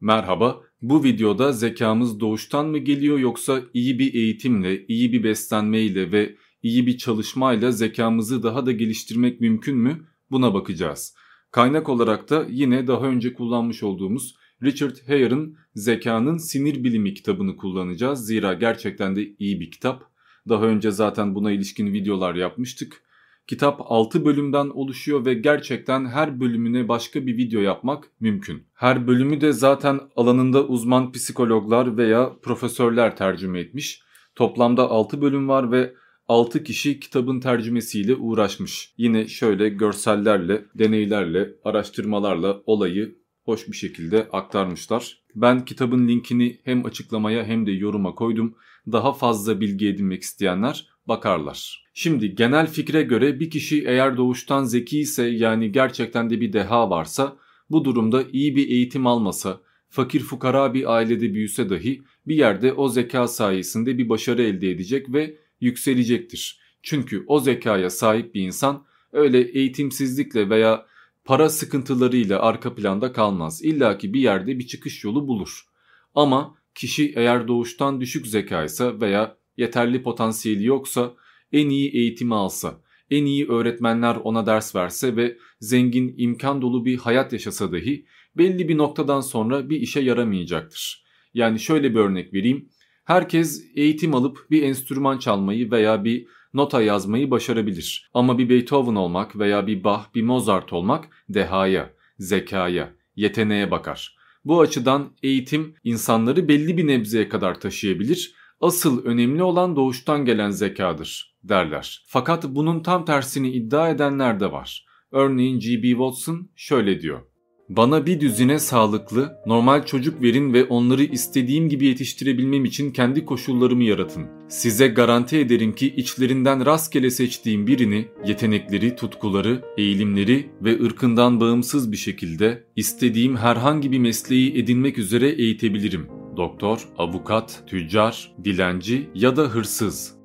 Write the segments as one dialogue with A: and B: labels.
A: Merhaba, bu videoda zekamız doğuştan mı geliyor yoksa iyi bir eğitimle, iyi bir beslenmeyle ve iyi bir çalışmayla zekamızı daha da geliştirmek mümkün mü? Buna bakacağız. Kaynak olarak da yine daha önce kullanmış olduğumuz Richard Hare'ın Zekanın Sinir Bilimi kitabını kullanacağız. Zira gerçekten de iyi bir kitap. Daha önce zaten buna ilişkin videolar yapmıştık. Kitap 6 bölümden oluşuyor ve gerçekten her bölümüne başka bir video yapmak mümkün. Her bölümü de zaten alanında uzman psikologlar veya profesörler tercüme etmiş. Toplamda 6 bölüm var ve 6 kişi kitabın tercümesiyle uğraşmış. Yine şöyle görsellerle, deneylerle, araştırmalarla olayı hoş bir şekilde aktarmışlar. Ben kitabın linkini hem açıklamaya hem de yoruma koydum. Daha fazla bilgi edinmek isteyenler bakarlar. Şimdi genel fikre göre bir kişi eğer doğuştan zeki ise yani gerçekten de bir deha varsa bu durumda iyi bir eğitim almasa, fakir fukara bir ailede büyüse dahi bir yerde o zeka sayesinde bir başarı elde edecek ve yükselecektir. Çünkü o zekaya sahip bir insan öyle eğitimsizlikle veya para sıkıntılarıyla arka planda kalmaz. İlla ki bir yerde bir çıkış yolu bulur. Ama kişi eğer doğuştan düşük zekaysa veya yeterli potansiyeli yoksa en iyi eğitimi alsa, en iyi öğretmenler ona ders verse ve zengin imkan dolu bir hayat yaşasa dahi belli bir noktadan sonra bir işe yaramayacaktır. Yani şöyle bir örnek vereyim. Herkes eğitim alıp bir enstrüman çalmayı veya bir nota yazmayı başarabilir. Ama bir Beethoven olmak veya bir Bach, bir Mozart olmak dehaya, zekaya, yeteneğe bakar. Bu açıdan eğitim insanları belli bir nebzeye kadar taşıyabilir. Asıl önemli olan doğuştan gelen zekadır derler. Fakat bunun tam tersini iddia edenler de var. Örneğin G.B. Watson şöyle diyor. Bana bir düzine sağlıklı, normal çocuk verin ve onları istediğim gibi yetiştirebilmem için kendi koşullarımı yaratın. Size garanti ederim ki içlerinden rastgele seçtiğim birini, yetenekleri, tutkuları, eğilimleri ve ırkından bağımsız bir şekilde istediğim herhangi bir mesleği edinmek üzere eğitebilirim. Doktor, avukat, tüccar, dilenci ya da hırsız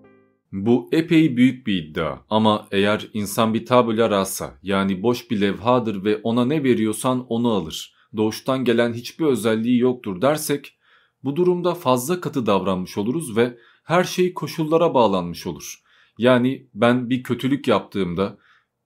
A: bu epey büyük bir iddia ama eğer insan bir tabula rasa yani boş bir levhadır ve ona ne veriyorsan onu alır. Doğuştan gelen hiçbir özelliği yoktur dersek bu durumda fazla katı davranmış oluruz ve her şey koşullara bağlanmış olur. Yani ben bir kötülük yaptığımda,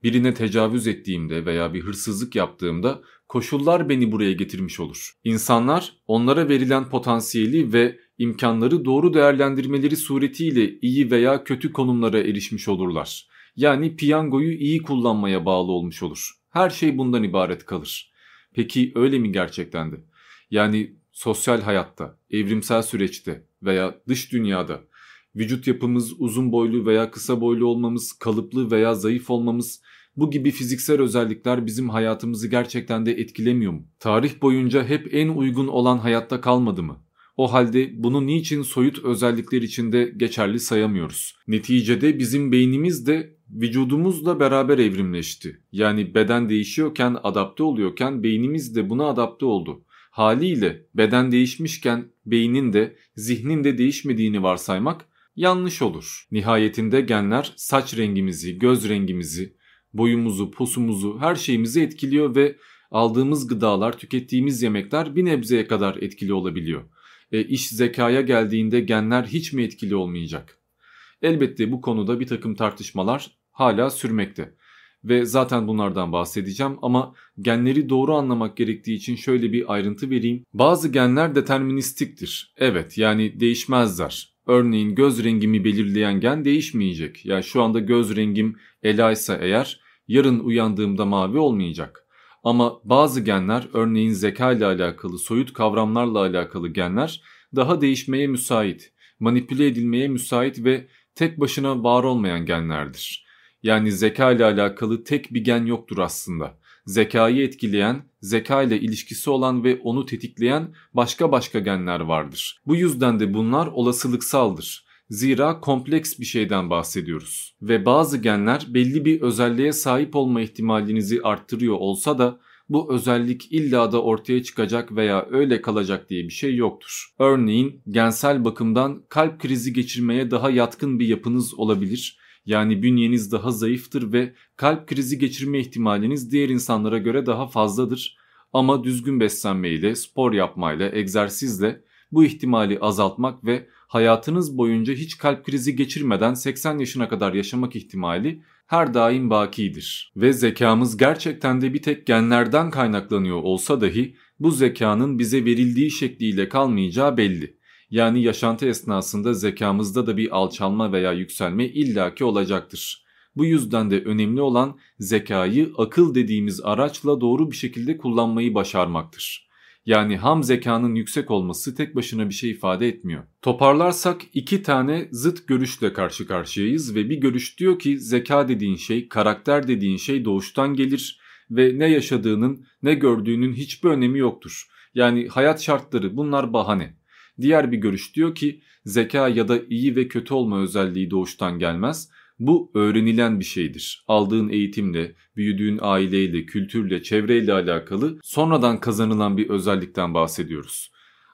A: birine tecavüz ettiğimde veya bir hırsızlık yaptığımda koşullar beni buraya getirmiş olur. İnsanlar onlara verilen potansiyeli ve imkanları doğru değerlendirmeleri suretiyle iyi veya kötü konumlara erişmiş olurlar. Yani piyangoyu iyi kullanmaya bağlı olmuş olur. Her şey bundan ibaret kalır. Peki öyle mi gerçekten de? Yani sosyal hayatta, evrimsel süreçte veya dış dünyada vücut yapımız uzun boylu veya kısa boylu olmamız, kalıplı veya zayıf olmamız bu gibi fiziksel özellikler bizim hayatımızı gerçekten de etkilemiyor mu? Tarih boyunca hep en uygun olan hayatta kalmadı mı? O halde bunu niçin soyut özellikler içinde geçerli sayamıyoruz? Neticede bizim beynimiz de vücudumuzla beraber evrimleşti. Yani beden değişiyorken, adapte oluyorken beynimiz de buna adapte oldu. Haliyle beden değişmişken beynin de zihnin de değişmediğini varsaymak yanlış olur. Nihayetinde genler saç rengimizi, göz rengimizi, boyumuzu, posumuzu, her şeyimizi etkiliyor ve aldığımız gıdalar, tükettiğimiz yemekler bir nebzeye kadar etkili olabiliyor e, iş zekaya geldiğinde genler hiç mi etkili olmayacak? Elbette bu konuda bir takım tartışmalar hala sürmekte. Ve zaten bunlardan bahsedeceğim ama genleri doğru anlamak gerektiği için şöyle bir ayrıntı vereyim. Bazı genler deterministiktir. Evet yani değişmezler. Örneğin göz rengimi belirleyen gen değişmeyecek. Yani şu anda göz rengim ela eğer yarın uyandığımda mavi olmayacak. Ama bazı genler örneğin zeka ile alakalı soyut kavramlarla alakalı genler daha değişmeye müsait, manipüle edilmeye müsait ve tek başına var olmayan genlerdir. Yani zeka ile alakalı tek bir gen yoktur aslında. Zekayı etkileyen, zeka ile ilişkisi olan ve onu tetikleyen başka başka genler vardır. Bu yüzden de bunlar olasılıksaldır. Zira kompleks bir şeyden bahsediyoruz. Ve bazı genler belli bir özelliğe sahip olma ihtimalinizi arttırıyor olsa da bu özellik illa da ortaya çıkacak veya öyle kalacak diye bir şey yoktur. Örneğin gensel bakımdan kalp krizi geçirmeye daha yatkın bir yapınız olabilir. Yani bünyeniz daha zayıftır ve kalp krizi geçirme ihtimaliniz diğer insanlara göre daha fazladır. Ama düzgün beslenmeyle, spor yapmayla, egzersizle bu ihtimali azaltmak ve hayatınız boyunca hiç kalp krizi geçirmeden 80 yaşına kadar yaşamak ihtimali her daim bakidir. Ve zekamız gerçekten de bir tek genlerden kaynaklanıyor olsa dahi bu zekanın bize verildiği şekliyle kalmayacağı belli. Yani yaşantı esnasında zekamızda da bir alçalma veya yükselme illaki olacaktır. Bu yüzden de önemli olan zekayı akıl dediğimiz araçla doğru bir şekilde kullanmayı başarmaktır. Yani ham zekanın yüksek olması tek başına bir şey ifade etmiyor. Toparlarsak iki tane zıt görüşle karşı karşıyayız ve bir görüş diyor ki zeka dediğin şey, karakter dediğin şey doğuştan gelir ve ne yaşadığının ne gördüğünün hiçbir önemi yoktur. Yani hayat şartları bunlar bahane. Diğer bir görüş diyor ki zeka ya da iyi ve kötü olma özelliği doğuştan gelmez. Bu öğrenilen bir şeydir. Aldığın eğitimle, büyüdüğün aileyle, kültürle, çevreyle alakalı sonradan kazanılan bir özellikten bahsediyoruz.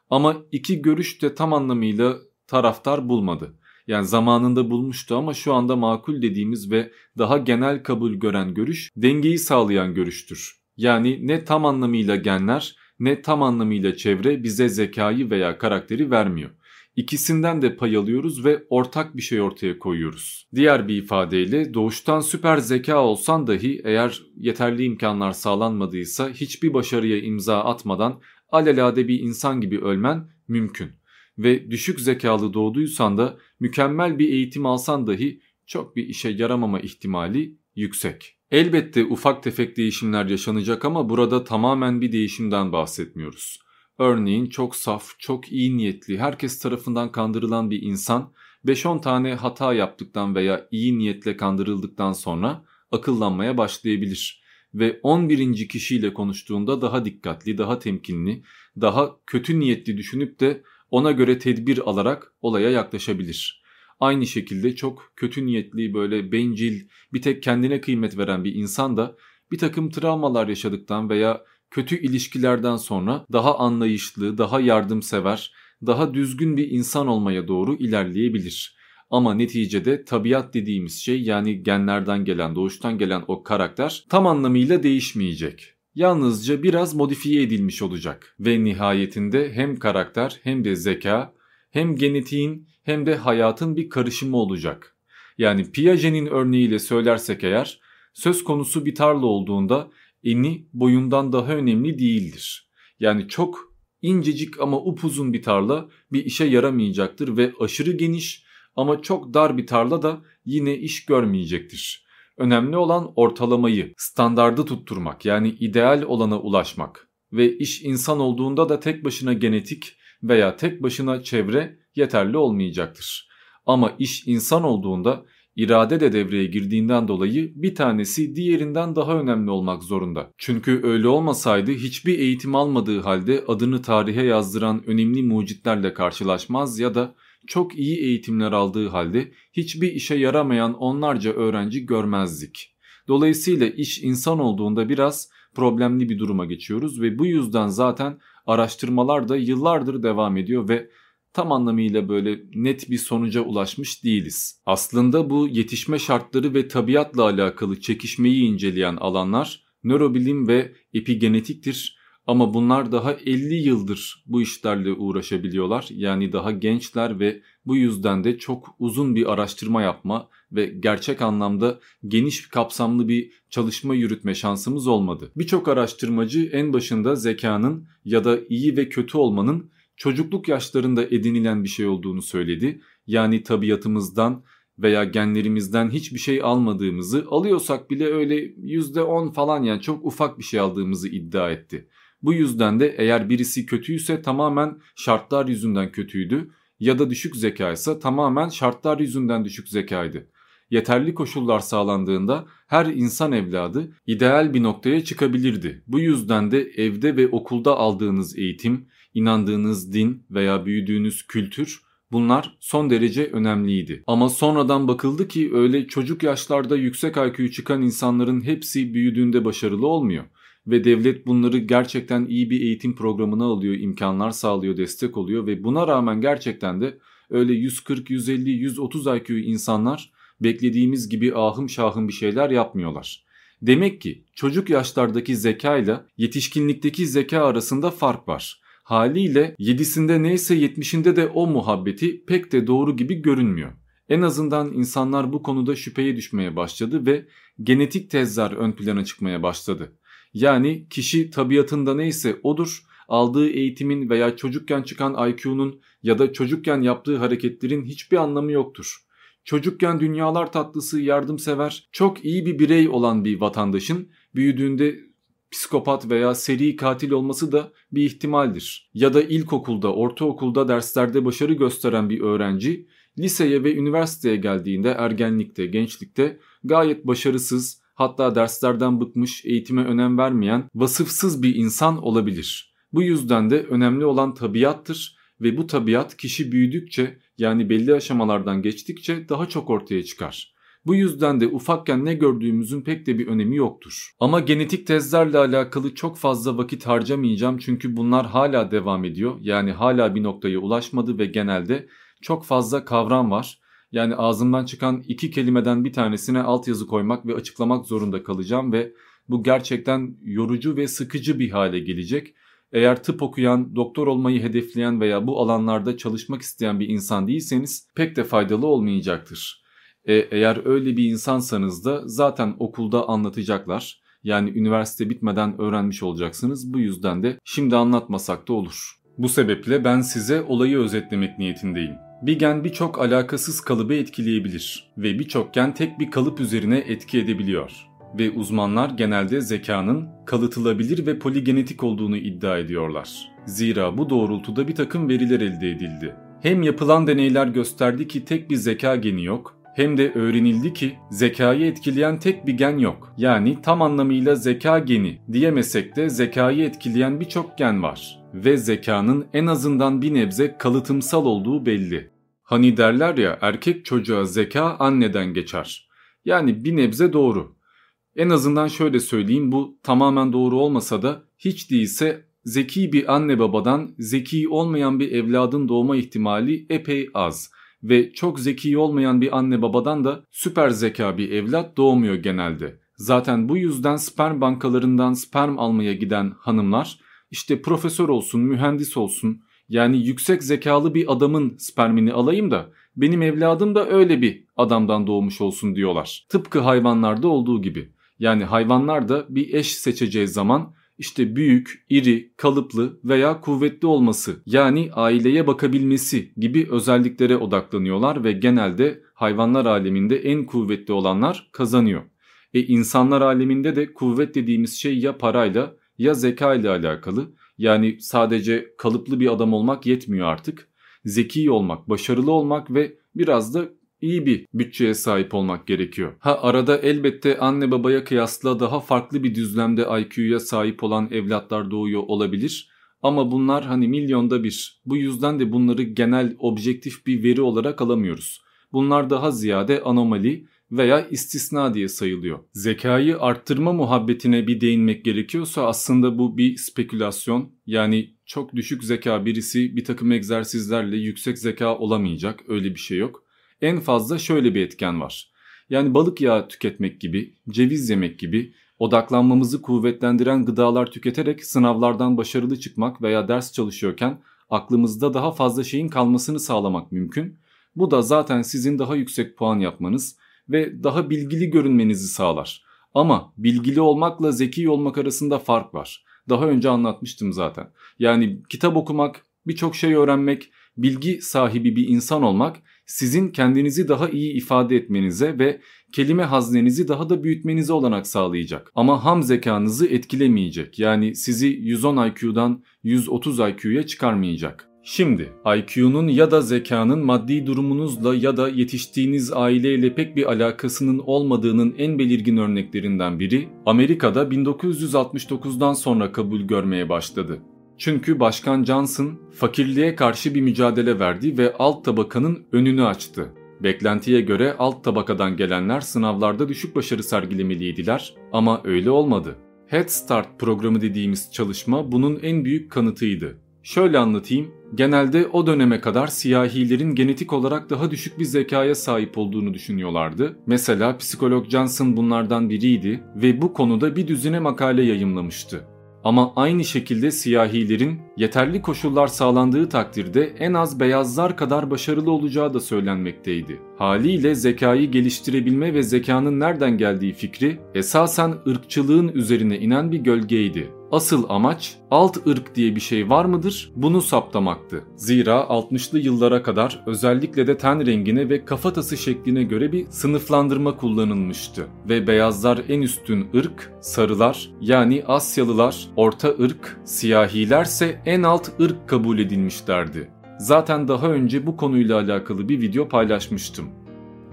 A: Ama iki görüş de tam anlamıyla taraftar bulmadı. Yani zamanında bulmuştu ama şu anda makul dediğimiz ve daha genel kabul gören görüş dengeyi sağlayan görüştür. Yani ne tam anlamıyla genler ne tam anlamıyla çevre bize zekayı veya karakteri vermiyor. İkisinden de pay alıyoruz ve ortak bir şey ortaya koyuyoruz. Diğer bir ifadeyle doğuştan süper zeka olsan dahi eğer yeterli imkanlar sağlanmadıysa hiçbir başarıya imza atmadan alelade bir insan gibi ölmen mümkün. Ve düşük zekalı doğduysan da mükemmel bir eğitim alsan dahi çok bir işe yaramama ihtimali yüksek. Elbette ufak tefek değişimler yaşanacak ama burada tamamen bir değişimden bahsetmiyoruz. Örneğin çok saf, çok iyi niyetli, herkes tarafından kandırılan bir insan 5-10 tane hata yaptıktan veya iyi niyetle kandırıldıktan sonra akıllanmaya başlayabilir ve 11. kişiyle konuştuğunda daha dikkatli, daha temkinli, daha kötü niyetli düşünüp de ona göre tedbir alarak olaya yaklaşabilir. Aynı şekilde çok kötü niyetli böyle bencil bir tek kendine kıymet veren bir insan da bir takım travmalar yaşadıktan veya kötü ilişkilerden sonra daha anlayışlı, daha yardımsever, daha düzgün bir insan olmaya doğru ilerleyebilir. Ama neticede tabiat dediğimiz şey yani genlerden gelen, doğuştan gelen o karakter tam anlamıyla değişmeyecek. Yalnızca biraz modifiye edilmiş olacak ve nihayetinde hem karakter hem de zeka hem genetiğin hem de hayatın bir karışımı olacak. Yani Piaget'in örneğiyle söylersek eğer söz konusu bir tarla olduğunda eni boyundan daha önemli değildir. Yani çok incecik ama upuzun bir tarla bir işe yaramayacaktır ve aşırı geniş ama çok dar bir tarla da yine iş görmeyecektir. Önemli olan ortalamayı, standardı tutturmak yani ideal olana ulaşmak ve iş insan olduğunda da tek başına genetik veya tek başına çevre yeterli olmayacaktır. Ama iş insan olduğunda irade de devreye girdiğinden dolayı bir tanesi diğerinden daha önemli olmak zorunda. Çünkü öyle olmasaydı hiçbir eğitim almadığı halde adını tarihe yazdıran önemli mucitlerle karşılaşmaz ya da çok iyi eğitimler aldığı halde hiçbir işe yaramayan onlarca öğrenci görmezdik. Dolayısıyla iş insan olduğunda biraz problemli bir duruma geçiyoruz ve bu yüzden zaten araştırmalar da yıllardır devam ediyor ve tam anlamıyla böyle net bir sonuca ulaşmış değiliz. Aslında bu yetişme şartları ve tabiatla alakalı çekişmeyi inceleyen alanlar nörobilim ve epigenetiktir. Ama bunlar daha 50 yıldır bu işlerle uğraşabiliyorlar. Yani daha gençler ve bu yüzden de çok uzun bir araştırma yapma ve gerçek anlamda geniş kapsamlı bir çalışma yürütme şansımız olmadı. Birçok araştırmacı en başında zekanın ya da iyi ve kötü olmanın çocukluk yaşlarında edinilen bir şey olduğunu söyledi. Yani tabiatımızdan veya genlerimizden hiçbir şey almadığımızı alıyorsak bile öyle %10 falan yani çok ufak bir şey aldığımızı iddia etti. Bu yüzden de eğer birisi kötüyse tamamen şartlar yüzünden kötüydü ya da düşük zekaysa tamamen şartlar yüzünden düşük zekaydı. Yeterli koşullar sağlandığında her insan evladı ideal bir noktaya çıkabilirdi. Bu yüzden de evde ve okulda aldığınız eğitim, inandığınız din veya büyüdüğünüz kültür bunlar son derece önemliydi. Ama sonradan bakıldı ki öyle çocuk yaşlarda yüksek IQ çıkan insanların hepsi büyüdüğünde başarılı olmuyor ve devlet bunları gerçekten iyi bir eğitim programına alıyor, imkanlar sağlıyor, destek oluyor ve buna rağmen gerçekten de öyle 140, 150, 130 IQ insanlar beklediğimiz gibi ahım şahım bir şeyler yapmıyorlar. Demek ki çocuk yaşlardaki zeka ile yetişkinlikteki zeka arasında fark var. Haliyle 7'sinde neyse 70'inde de o muhabbeti pek de doğru gibi görünmüyor. En azından insanlar bu konuda şüpheye düşmeye başladı ve genetik tezler ön plana çıkmaya başladı. Yani kişi tabiatında neyse odur, aldığı eğitimin veya çocukken çıkan IQ'nun ya da çocukken yaptığı hareketlerin hiçbir anlamı yoktur. Çocukken dünyalar tatlısı, yardımsever, çok iyi bir birey olan bir vatandaşın büyüdüğünde psikopat veya seri katil olması da bir ihtimaldir. Ya da ilkokulda, ortaokulda derslerde başarı gösteren bir öğrenci liseye ve üniversiteye geldiğinde ergenlikte, gençlikte gayet başarısız, hatta derslerden bıkmış, eğitime önem vermeyen, vasıfsız bir insan olabilir. Bu yüzden de önemli olan tabiattır ve bu tabiat kişi büyüdükçe yani belli aşamalardan geçtikçe daha çok ortaya çıkar. Bu yüzden de ufakken ne gördüğümüzün pek de bir önemi yoktur. Ama genetik tezlerle alakalı çok fazla vakit harcamayacağım çünkü bunlar hala devam ediyor. Yani hala bir noktaya ulaşmadı ve genelde çok fazla kavram var. Yani ağzımdan çıkan iki kelimeden bir tanesine altyazı koymak ve açıklamak zorunda kalacağım ve bu gerçekten yorucu ve sıkıcı bir hale gelecek. Eğer tıp okuyan, doktor olmayı hedefleyen veya bu alanlarda çalışmak isteyen bir insan değilseniz pek de faydalı olmayacaktır. E, eğer öyle bir insansanız da zaten okulda anlatacaklar. Yani üniversite bitmeden öğrenmiş olacaksınız. Bu yüzden de şimdi anlatmasak da olur. Bu sebeple ben size olayı özetlemek niyetindeyim. Bir gen birçok alakasız kalıbı etkileyebilir ve birçok gen tek bir kalıp üzerine etki edebiliyor. Ve uzmanlar genelde zekanın kalıtılabilir ve poligenetik olduğunu iddia ediyorlar. Zira bu doğrultuda bir takım veriler elde edildi. Hem yapılan deneyler gösterdi ki tek bir zeka geni yok hem de öğrenildi ki zekayı etkileyen tek bir gen yok. Yani tam anlamıyla zeka geni diyemesek de zekayı etkileyen birçok gen var. Ve zekanın en azından bir nebze kalıtımsal olduğu belli. Hani derler ya erkek çocuğa zeka anneden geçer. Yani bir nebze doğru. En azından şöyle söyleyeyim bu tamamen doğru olmasa da hiç değilse zeki bir anne babadan zeki olmayan bir evladın doğma ihtimali epey az ve çok zeki olmayan bir anne babadan da süper zeka bir evlat doğmuyor genelde. Zaten bu yüzden sperm bankalarından sperm almaya giden hanımlar işte profesör olsun, mühendis olsun yani yüksek zekalı bir adamın spermini alayım da benim evladım da öyle bir adamdan doğmuş olsun diyorlar. Tıpkı hayvanlarda olduğu gibi. Yani hayvanlar da bir eş seçeceği zaman işte büyük, iri, kalıplı veya kuvvetli olması yani aileye bakabilmesi gibi özelliklere odaklanıyorlar ve genelde hayvanlar aleminde en kuvvetli olanlar kazanıyor. E insanlar aleminde de kuvvet dediğimiz şey ya parayla ya zeka ile alakalı. Yani sadece kalıplı bir adam olmak yetmiyor artık. Zeki olmak, başarılı olmak ve biraz da iyi bir bütçeye sahip olmak gerekiyor. Ha arada elbette anne babaya kıyasla daha farklı bir düzlemde IQ'ya sahip olan evlatlar doğuyor olabilir. Ama bunlar hani milyonda bir. Bu yüzden de bunları genel objektif bir veri olarak alamıyoruz. Bunlar daha ziyade anomali veya istisna diye sayılıyor. Zekayı arttırma muhabbetine bir değinmek gerekiyorsa aslında bu bir spekülasyon. Yani çok düşük zeka birisi bir takım egzersizlerle yüksek zeka olamayacak öyle bir şey yok en fazla şöyle bir etken var. Yani balık yağı tüketmek gibi, ceviz yemek gibi odaklanmamızı kuvvetlendiren gıdalar tüketerek sınavlardan başarılı çıkmak veya ders çalışıyorken aklımızda daha fazla şeyin kalmasını sağlamak mümkün. Bu da zaten sizin daha yüksek puan yapmanız ve daha bilgili görünmenizi sağlar. Ama bilgili olmakla zeki olmak arasında fark var. Daha önce anlatmıştım zaten. Yani kitap okumak, birçok şey öğrenmek, bilgi sahibi bir insan olmak sizin kendinizi daha iyi ifade etmenize ve kelime haznenizi daha da büyütmenize olanak sağlayacak. Ama ham zekanızı etkilemeyecek. Yani sizi 110 IQ'dan 130 IQ'ya çıkarmayacak. Şimdi IQ'nun ya da zekanın maddi durumunuzla ya da yetiştiğiniz aileyle pek bir alakasının olmadığının en belirgin örneklerinden biri Amerika'da 1969'dan sonra kabul görmeye başladı. Çünkü Başkan Johnson fakirliğe karşı bir mücadele verdi ve alt tabakanın önünü açtı. Beklentiye göre alt tabakadan gelenler sınavlarda düşük başarı sergilemeliydiler ama öyle olmadı. Head Start programı dediğimiz çalışma bunun en büyük kanıtıydı. Şöyle anlatayım. Genelde o döneme kadar siyahilerin genetik olarak daha düşük bir zekaya sahip olduğunu düşünüyorlardı. Mesela psikolog Johnson bunlardan biriydi ve bu konuda bir düzine makale yayımlamıştı. Ama aynı şekilde siyahilerin yeterli koşullar sağlandığı takdirde en az beyazlar kadar başarılı olacağı da söylenmekteydi. Haliyle zekayı geliştirebilme ve zekanın nereden geldiği fikri esasen ırkçılığın üzerine inen bir gölgeydi. Asıl amaç alt ırk diye bir şey var mıdır bunu saptamaktı. Zira 60'lı yıllara kadar özellikle de ten rengine ve kafatası şekline göre bir sınıflandırma kullanılmıştı. Ve beyazlar en üstün ırk, sarılar yani Asyalılar orta ırk, siyahilerse en alt ırk kabul edilmişlerdi. Zaten daha önce bu konuyla alakalı bir video paylaşmıştım.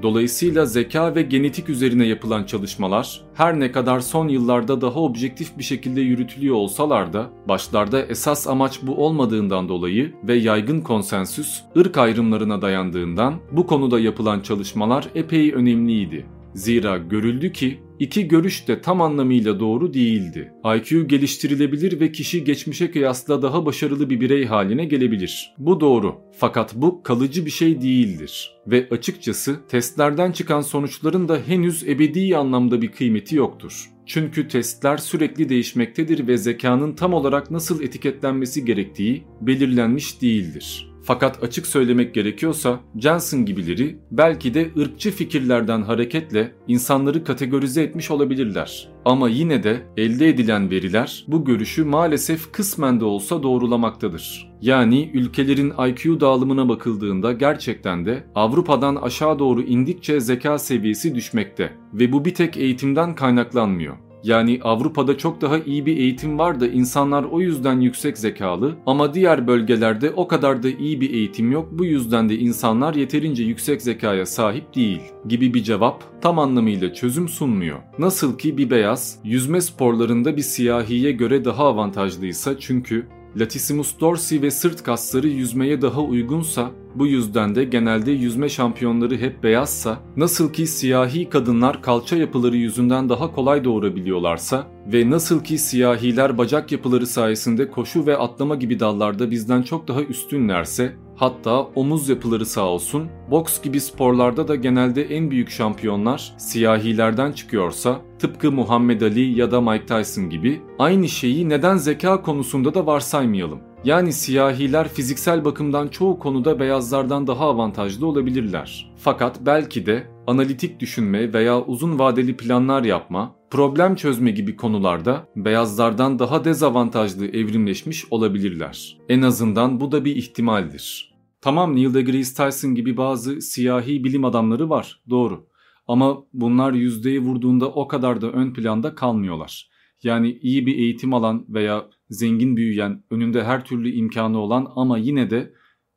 A: Dolayısıyla zeka ve genetik üzerine yapılan çalışmalar her ne kadar son yıllarda daha objektif bir şekilde yürütülüyor olsalar da başlarda esas amaç bu olmadığından dolayı ve yaygın konsensüs ırk ayrımlarına dayandığından bu konuda yapılan çalışmalar epey önemliydi. Zira görüldü ki iki görüş de tam anlamıyla doğru değildi. IQ geliştirilebilir ve kişi geçmişe kıyasla daha başarılı bir birey haline gelebilir. Bu doğru. Fakat bu kalıcı bir şey değildir. Ve açıkçası testlerden çıkan sonuçların da henüz ebedi anlamda bir kıymeti yoktur. Çünkü testler sürekli değişmektedir ve zekanın tam olarak nasıl etiketlenmesi gerektiği belirlenmiş değildir. Fakat açık söylemek gerekiyorsa Johnson gibileri belki de ırkçı fikirlerden hareketle insanları kategorize etmiş olabilirler. Ama yine de elde edilen veriler bu görüşü maalesef kısmen de olsa doğrulamaktadır. Yani ülkelerin IQ dağılımına bakıldığında gerçekten de Avrupa'dan aşağı doğru indikçe zeka seviyesi düşmekte ve bu bir tek eğitimden kaynaklanmıyor. Yani Avrupa'da çok daha iyi bir eğitim var da insanlar o yüzden yüksek zekalı ama diğer bölgelerde o kadar da iyi bir eğitim yok bu yüzden de insanlar yeterince yüksek zekaya sahip değil gibi bir cevap tam anlamıyla çözüm sunmuyor. Nasıl ki bir beyaz yüzme sporlarında bir siyahiye göre daha avantajlıysa çünkü latissimus dorsi ve sırt kasları yüzmeye daha uygunsa bu yüzden de genelde yüzme şampiyonları hep beyazsa, nasıl ki siyahi kadınlar kalça yapıları yüzünden daha kolay doğurabiliyorlarsa ve nasıl ki siyahiler bacak yapıları sayesinde koşu ve atlama gibi dallarda bizden çok daha üstünlerse, hatta omuz yapıları sağ olsun, boks gibi sporlarda da genelde en büyük şampiyonlar siyahilerden çıkıyorsa, tıpkı Muhammed Ali ya da Mike Tyson gibi aynı şeyi neden zeka konusunda da varsaymayalım. Yani siyahiler fiziksel bakımdan çoğu konuda beyazlardan daha avantajlı olabilirler. Fakat belki de analitik düşünme veya uzun vadeli planlar yapma, problem çözme gibi konularda beyazlardan daha dezavantajlı evrimleşmiş olabilirler. En azından bu da bir ihtimaldir. Tamam Neil deGrasse Tyson gibi bazı siyahi bilim adamları var, doğru. Ama bunlar yüzdeyi vurduğunda o kadar da ön planda kalmıyorlar. Yani iyi bir eğitim alan veya zengin büyüyen, önünde her türlü imkanı olan ama yine de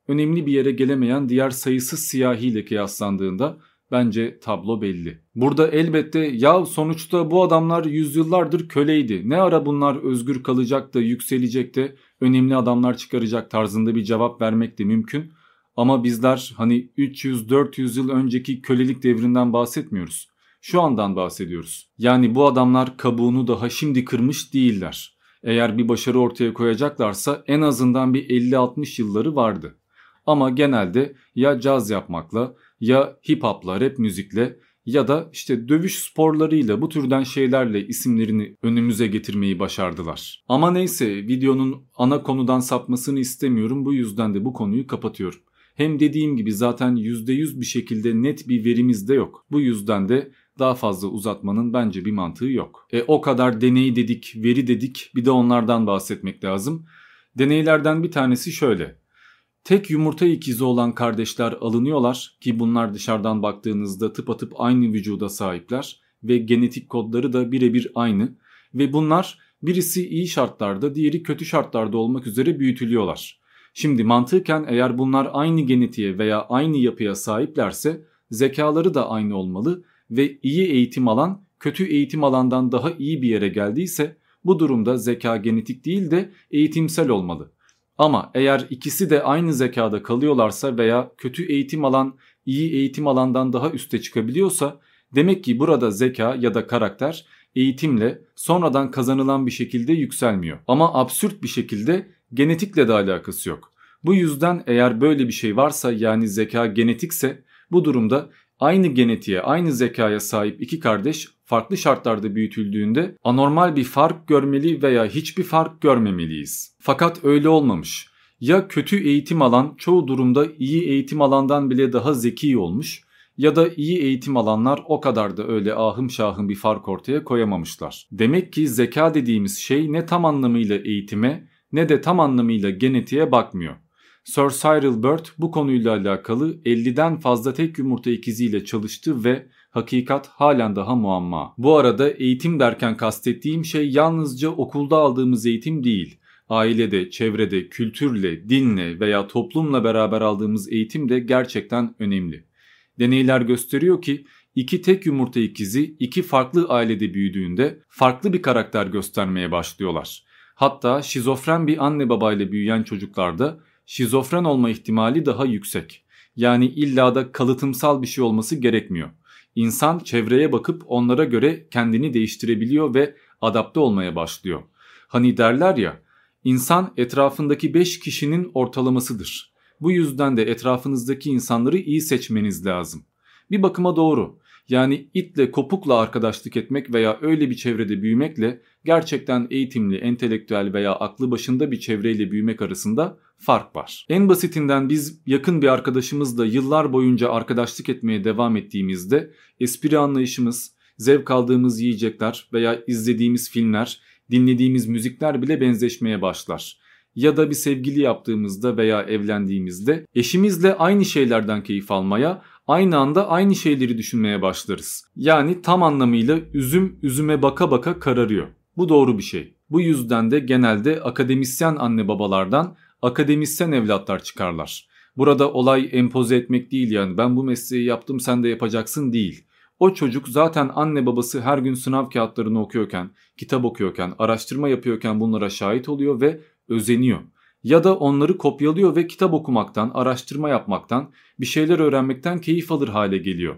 A: önemli bir yere gelemeyen diğer sayısız siyahi ile kıyaslandığında bence tablo belli. Burada elbette ya sonuçta bu adamlar yüzyıllardır köleydi. Ne ara bunlar özgür kalacak da yükselecek de önemli adamlar çıkaracak tarzında bir cevap vermek de mümkün. Ama bizler hani 300-400 yıl önceki kölelik devrinden bahsetmiyoruz. Şu andan bahsediyoruz. Yani bu adamlar kabuğunu daha şimdi kırmış değiller eğer bir başarı ortaya koyacaklarsa en azından bir 50-60 yılları vardı. Ama genelde ya caz yapmakla ya hip hopla, rap müzikle ya da işte dövüş sporlarıyla bu türden şeylerle isimlerini önümüze getirmeyi başardılar. Ama neyse videonun ana konudan sapmasını istemiyorum bu yüzden de bu konuyu kapatıyorum. Hem dediğim gibi zaten %100 bir şekilde net bir verimiz de yok. Bu yüzden de daha fazla uzatmanın bence bir mantığı yok. E o kadar deney dedik, veri dedik bir de onlardan bahsetmek lazım. Deneylerden bir tanesi şöyle. Tek yumurta ikizi olan kardeşler alınıyorlar ki bunlar dışarıdan baktığınızda tıpatıp aynı vücuda sahipler ve genetik kodları da birebir aynı ve bunlar birisi iyi şartlarda diğeri kötü şartlarda olmak üzere büyütülüyorlar. Şimdi mantıken eğer bunlar aynı genetiğe veya aynı yapıya sahiplerse zekaları da aynı olmalı ve iyi eğitim alan kötü eğitim alandan daha iyi bir yere geldiyse bu durumda zeka genetik değil de eğitimsel olmalı. Ama eğer ikisi de aynı zekada kalıyorlarsa veya kötü eğitim alan iyi eğitim alandan daha üste çıkabiliyorsa demek ki burada zeka ya da karakter eğitimle sonradan kazanılan bir şekilde yükselmiyor. Ama absürt bir şekilde genetikle de alakası yok. Bu yüzden eğer böyle bir şey varsa yani zeka genetikse bu durumda aynı genetiğe, aynı zekaya sahip iki kardeş farklı şartlarda büyütüldüğünde anormal bir fark görmeli veya hiçbir fark görmemeliyiz. Fakat öyle olmamış. Ya kötü eğitim alan çoğu durumda iyi eğitim alandan bile daha zeki olmuş ya da iyi eğitim alanlar o kadar da öyle ahım şahım bir fark ortaya koyamamışlar. Demek ki zeka dediğimiz şey ne tam anlamıyla eğitime ne de tam anlamıyla genetiğe bakmıyor. Sir Cyril Bird bu konuyla alakalı 50'den fazla tek yumurta ikiziyle çalıştı ve hakikat halen daha muamma. Bu arada eğitim derken kastettiğim şey yalnızca okulda aldığımız eğitim değil. Ailede, çevrede, kültürle, dinle veya toplumla beraber aldığımız eğitim de gerçekten önemli. Deneyler gösteriyor ki iki tek yumurta ikizi iki farklı ailede büyüdüğünde farklı bir karakter göstermeye başlıyorlar. Hatta şizofren bir anne babayla büyüyen çocuklarda şizofren olma ihtimali daha yüksek. Yani illa da kalıtımsal bir şey olması gerekmiyor. İnsan çevreye bakıp onlara göre kendini değiştirebiliyor ve adapte olmaya başlıyor. Hani derler ya, insan etrafındaki 5 kişinin ortalamasıdır. Bu yüzden de etrafınızdaki insanları iyi seçmeniz lazım. Bir bakıma doğru. Yani itle kopukla arkadaşlık etmek veya öyle bir çevrede büyümekle gerçekten eğitimli, entelektüel veya aklı başında bir çevreyle büyümek arasında fark var. En basitinden biz yakın bir arkadaşımızla yıllar boyunca arkadaşlık etmeye devam ettiğimizde espri anlayışımız, zevk aldığımız yiyecekler veya izlediğimiz filmler, dinlediğimiz müzikler bile benzeşmeye başlar. Ya da bir sevgili yaptığımızda veya evlendiğimizde eşimizle aynı şeylerden keyif almaya, aynı anda aynı şeyleri düşünmeye başlarız. Yani tam anlamıyla üzüm üzüme baka baka kararıyor. Bu doğru bir şey. Bu yüzden de genelde akademisyen anne babalardan akademisyen evlatlar çıkarlar. Burada olay empoze etmek değil yani ben bu mesleği yaptım sen de yapacaksın değil. O çocuk zaten anne babası her gün sınav kağıtlarını okuyorken, kitap okuyorken, araştırma yapıyorken bunlara şahit oluyor ve özeniyor. Ya da onları kopyalıyor ve kitap okumaktan, araştırma yapmaktan, bir şeyler öğrenmekten keyif alır hale geliyor.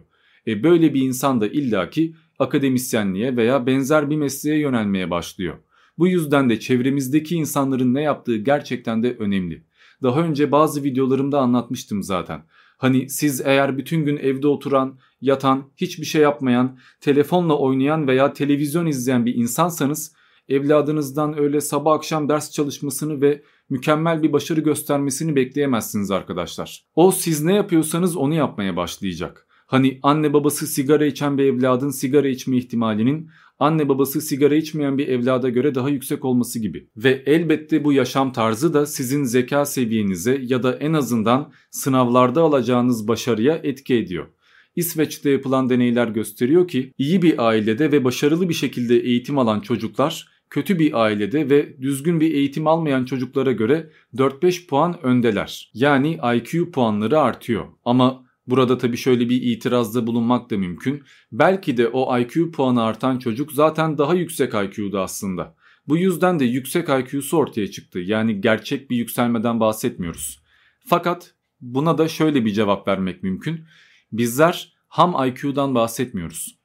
A: E böyle bir insan da illaki akademisyenliğe veya benzer bir mesleğe yönelmeye başlıyor. Bu yüzden de çevremizdeki insanların ne yaptığı gerçekten de önemli. Daha önce bazı videolarımda anlatmıştım zaten. Hani siz eğer bütün gün evde oturan, yatan, hiçbir şey yapmayan, telefonla oynayan veya televizyon izleyen bir insansanız evladınızdan öyle sabah akşam ders çalışmasını ve mükemmel bir başarı göstermesini bekleyemezsiniz arkadaşlar. O siz ne yapıyorsanız onu yapmaya başlayacak. Hani anne babası sigara içen bir evladın sigara içme ihtimalinin anne babası sigara içmeyen bir evlada göre daha yüksek olması gibi. Ve elbette bu yaşam tarzı da sizin zeka seviyenize ya da en azından sınavlarda alacağınız başarıya etki ediyor. İsveç'te yapılan deneyler gösteriyor ki iyi bir ailede ve başarılı bir şekilde eğitim alan çocuklar kötü bir ailede ve düzgün bir eğitim almayan çocuklara göre 4-5 puan öndeler. Yani IQ puanları artıyor. Ama Burada tabii şöyle bir itirazda bulunmak da mümkün. Belki de o IQ puanı artan çocuk zaten daha yüksek IQ'da aslında. Bu yüzden de yüksek IQ'su ortaya çıktı. Yani gerçek bir yükselmeden bahsetmiyoruz. Fakat buna da şöyle bir cevap vermek mümkün. Bizler ham IQ'dan bahsetmiyoruz.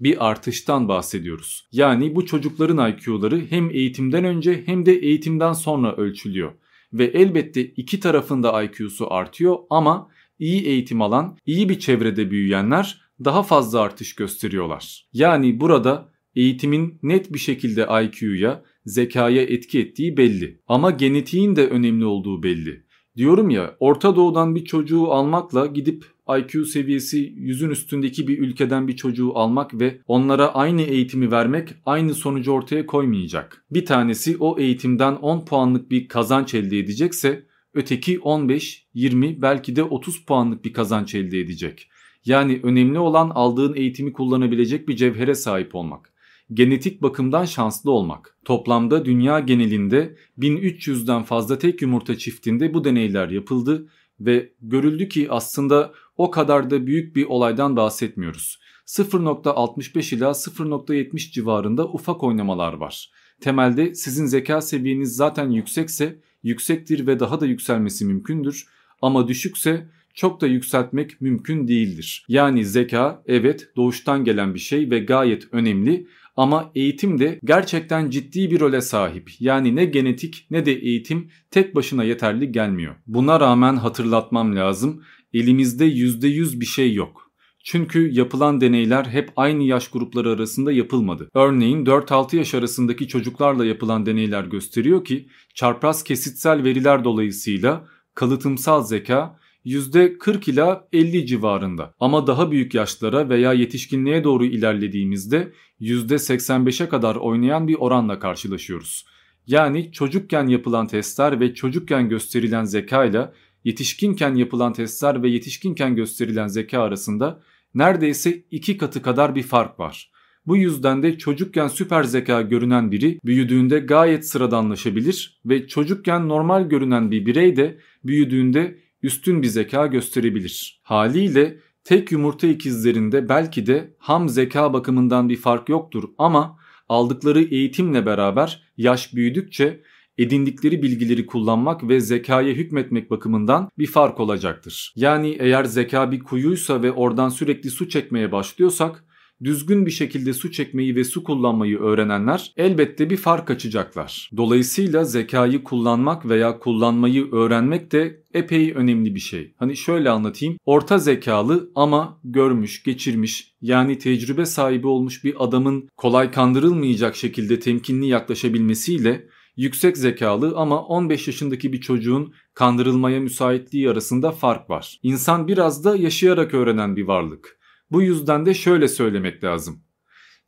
A: Bir artıştan bahsediyoruz. Yani bu çocukların IQ'ları hem eğitimden önce hem de eğitimden sonra ölçülüyor. Ve elbette iki tarafında IQ'su artıyor ama iyi eğitim alan, iyi bir çevrede büyüyenler daha fazla artış gösteriyorlar. Yani burada eğitimin net bir şekilde IQ'ya, zekaya etki ettiği belli. Ama genetiğin de önemli olduğu belli. Diyorum ya Orta Doğu'dan bir çocuğu almakla gidip IQ seviyesi yüzün üstündeki bir ülkeden bir çocuğu almak ve onlara aynı eğitimi vermek aynı sonucu ortaya koymayacak. Bir tanesi o eğitimden 10 puanlık bir kazanç elde edecekse öteki 15, 20 belki de 30 puanlık bir kazanç elde edecek. Yani önemli olan aldığın eğitimi kullanabilecek bir cevhere sahip olmak. Genetik bakımdan şanslı olmak. Toplamda dünya genelinde 1300'den fazla tek yumurta çiftinde bu deneyler yapıldı ve görüldü ki aslında o kadar da büyük bir olaydan bahsetmiyoruz. 0.65 ila 0.70 civarında ufak oynamalar var. Temelde sizin zeka seviyeniz zaten yüksekse yüksektir ve daha da yükselmesi mümkündür ama düşükse çok da yükseltmek mümkün değildir. Yani zeka evet doğuştan gelen bir şey ve gayet önemli Ama eğitim de gerçekten ciddi bir role sahip. Yani ne genetik ne de eğitim tek başına yeterli gelmiyor. Buna rağmen hatırlatmam lazım. Elimizde %100 bir şey yok. Çünkü yapılan deneyler hep aynı yaş grupları arasında yapılmadı. Örneğin 4-6 yaş arasındaki çocuklarla yapılan deneyler gösteriyor ki çarpraz kesitsel veriler dolayısıyla kalıtımsal zeka %40 ila 50 civarında. Ama daha büyük yaşlara veya yetişkinliğe doğru ilerlediğimizde %85'e kadar oynayan bir oranla karşılaşıyoruz. Yani çocukken yapılan testler ve çocukken gösterilen zeka ile yetişkinken yapılan testler ve yetişkinken gösterilen zeka arasında neredeyse iki katı kadar bir fark var. Bu yüzden de çocukken süper zeka görünen biri büyüdüğünde gayet sıradanlaşabilir ve çocukken normal görünen bir birey de büyüdüğünde üstün bir zeka gösterebilir. Haliyle tek yumurta ikizlerinde belki de ham zeka bakımından bir fark yoktur ama aldıkları eğitimle beraber yaş büyüdükçe edindikleri bilgileri kullanmak ve zekaya hükmetmek bakımından bir fark olacaktır. Yani eğer zeka bir kuyuysa ve oradan sürekli su çekmeye başlıyorsak düzgün bir şekilde su çekmeyi ve su kullanmayı öğrenenler elbette bir fark açacaklar. Dolayısıyla zekayı kullanmak veya kullanmayı öğrenmek de epey önemli bir şey. Hani şöyle anlatayım. Orta zekalı ama görmüş, geçirmiş yani tecrübe sahibi olmuş bir adamın kolay kandırılmayacak şekilde temkinli yaklaşabilmesiyle yüksek zekalı ama 15 yaşındaki bir çocuğun kandırılmaya müsaitliği arasında fark var. İnsan biraz da yaşayarak öğrenen bir varlık. Bu yüzden de şöyle söylemek lazım.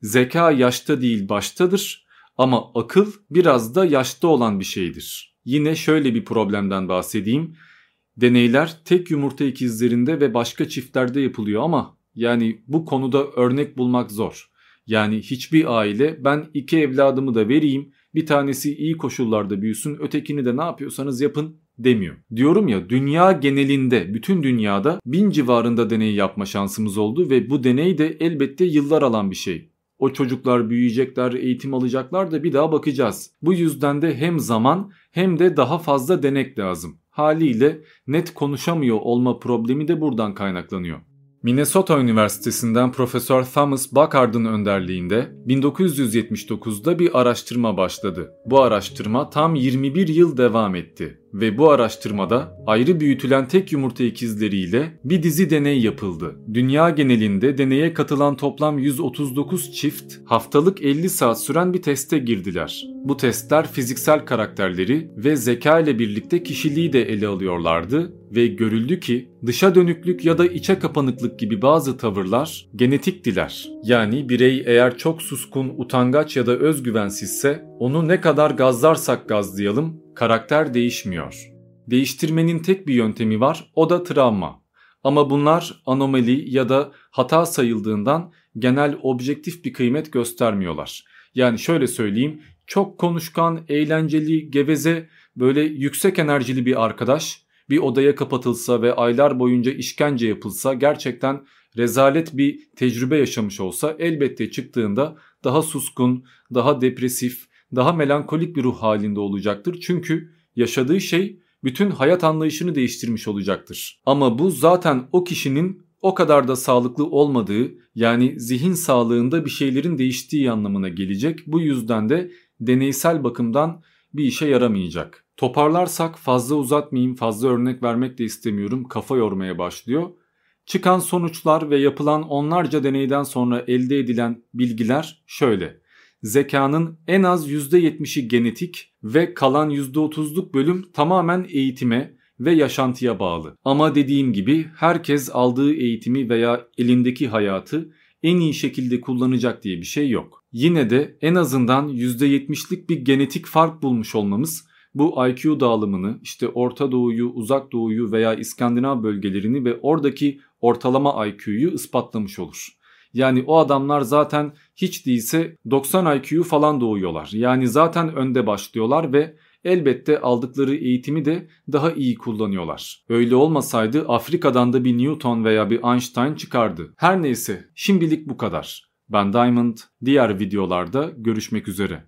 A: Zeka yaşta değil baştadır ama akıl biraz da yaşta olan bir şeydir. Yine şöyle bir problemden bahsedeyim. Deneyler tek yumurta ikizlerinde ve başka çiftlerde yapılıyor ama yani bu konuda örnek bulmak zor. Yani hiçbir aile ben iki evladımı da vereyim bir tanesi iyi koşullarda büyüsün ötekini de ne yapıyorsanız yapın demiyor. Diyorum ya dünya genelinde bütün dünyada bin civarında deney yapma şansımız oldu ve bu deney de elbette yıllar alan bir şey. O çocuklar büyüyecekler, eğitim alacaklar da bir daha bakacağız. Bu yüzden de hem zaman hem de daha fazla denek lazım. Haliyle net konuşamıyor olma problemi de buradan kaynaklanıyor. Minnesota Üniversitesi'nden Profesör Thomas Buckard'ın önderliğinde 1979'da bir araştırma başladı. Bu araştırma tam 21 yıl devam etti ve bu araştırmada ayrı büyütülen tek yumurta ikizleriyle bir dizi deney yapıldı. Dünya genelinde deneye katılan toplam 139 çift haftalık 50 saat süren bir teste girdiler. Bu testler fiziksel karakterleri ve zeka ile birlikte kişiliği de ele alıyorlardı ve görüldü ki dışa dönüklük ya da içe kapanıklık gibi bazı tavırlar genetiktiler. Yani birey eğer çok suskun, utangaç ya da özgüvensizse onu ne kadar gazlarsak gazlayalım karakter değişmiyor. Değiştirmenin tek bir yöntemi var o da travma. Ama bunlar anomali ya da hata sayıldığından genel objektif bir kıymet göstermiyorlar. Yani şöyle söyleyeyim çok konuşkan, eğlenceli, geveze, böyle yüksek enerjili bir arkadaş bir odaya kapatılsa ve aylar boyunca işkence yapılsa gerçekten rezalet bir tecrübe yaşamış olsa elbette çıktığında daha suskun, daha depresif, daha melankolik bir ruh halinde olacaktır. Çünkü yaşadığı şey bütün hayat anlayışını değiştirmiş olacaktır. Ama bu zaten o kişinin o kadar da sağlıklı olmadığı yani zihin sağlığında bir şeylerin değiştiği anlamına gelecek. Bu yüzden de deneysel bakımdan bir işe yaramayacak. Toparlarsak fazla uzatmayayım, fazla örnek vermek de istemiyorum. Kafa yormaya başlıyor. Çıkan sonuçlar ve yapılan onlarca deneyden sonra elde edilen bilgiler şöyle zekanın en az %70'i genetik ve kalan %30'luk bölüm tamamen eğitime ve yaşantıya bağlı. Ama dediğim gibi herkes aldığı eğitimi veya elindeki hayatı en iyi şekilde kullanacak diye bir şey yok. Yine de en azından %70'lik bir genetik fark bulmuş olmamız bu IQ dağılımını işte Orta Doğu'yu, Uzak Doğu'yu veya İskandinav bölgelerini ve oradaki ortalama IQ'yu ispatlamış olur. Yani o adamlar zaten hiç değilse 90 IQ'yu falan doğuyorlar. Yani zaten önde başlıyorlar ve elbette aldıkları eğitimi de daha iyi kullanıyorlar. Öyle olmasaydı Afrika'dan da bir Newton veya bir Einstein çıkardı. Her neyse şimdilik bu kadar. Ben Diamond, diğer videolarda görüşmek üzere.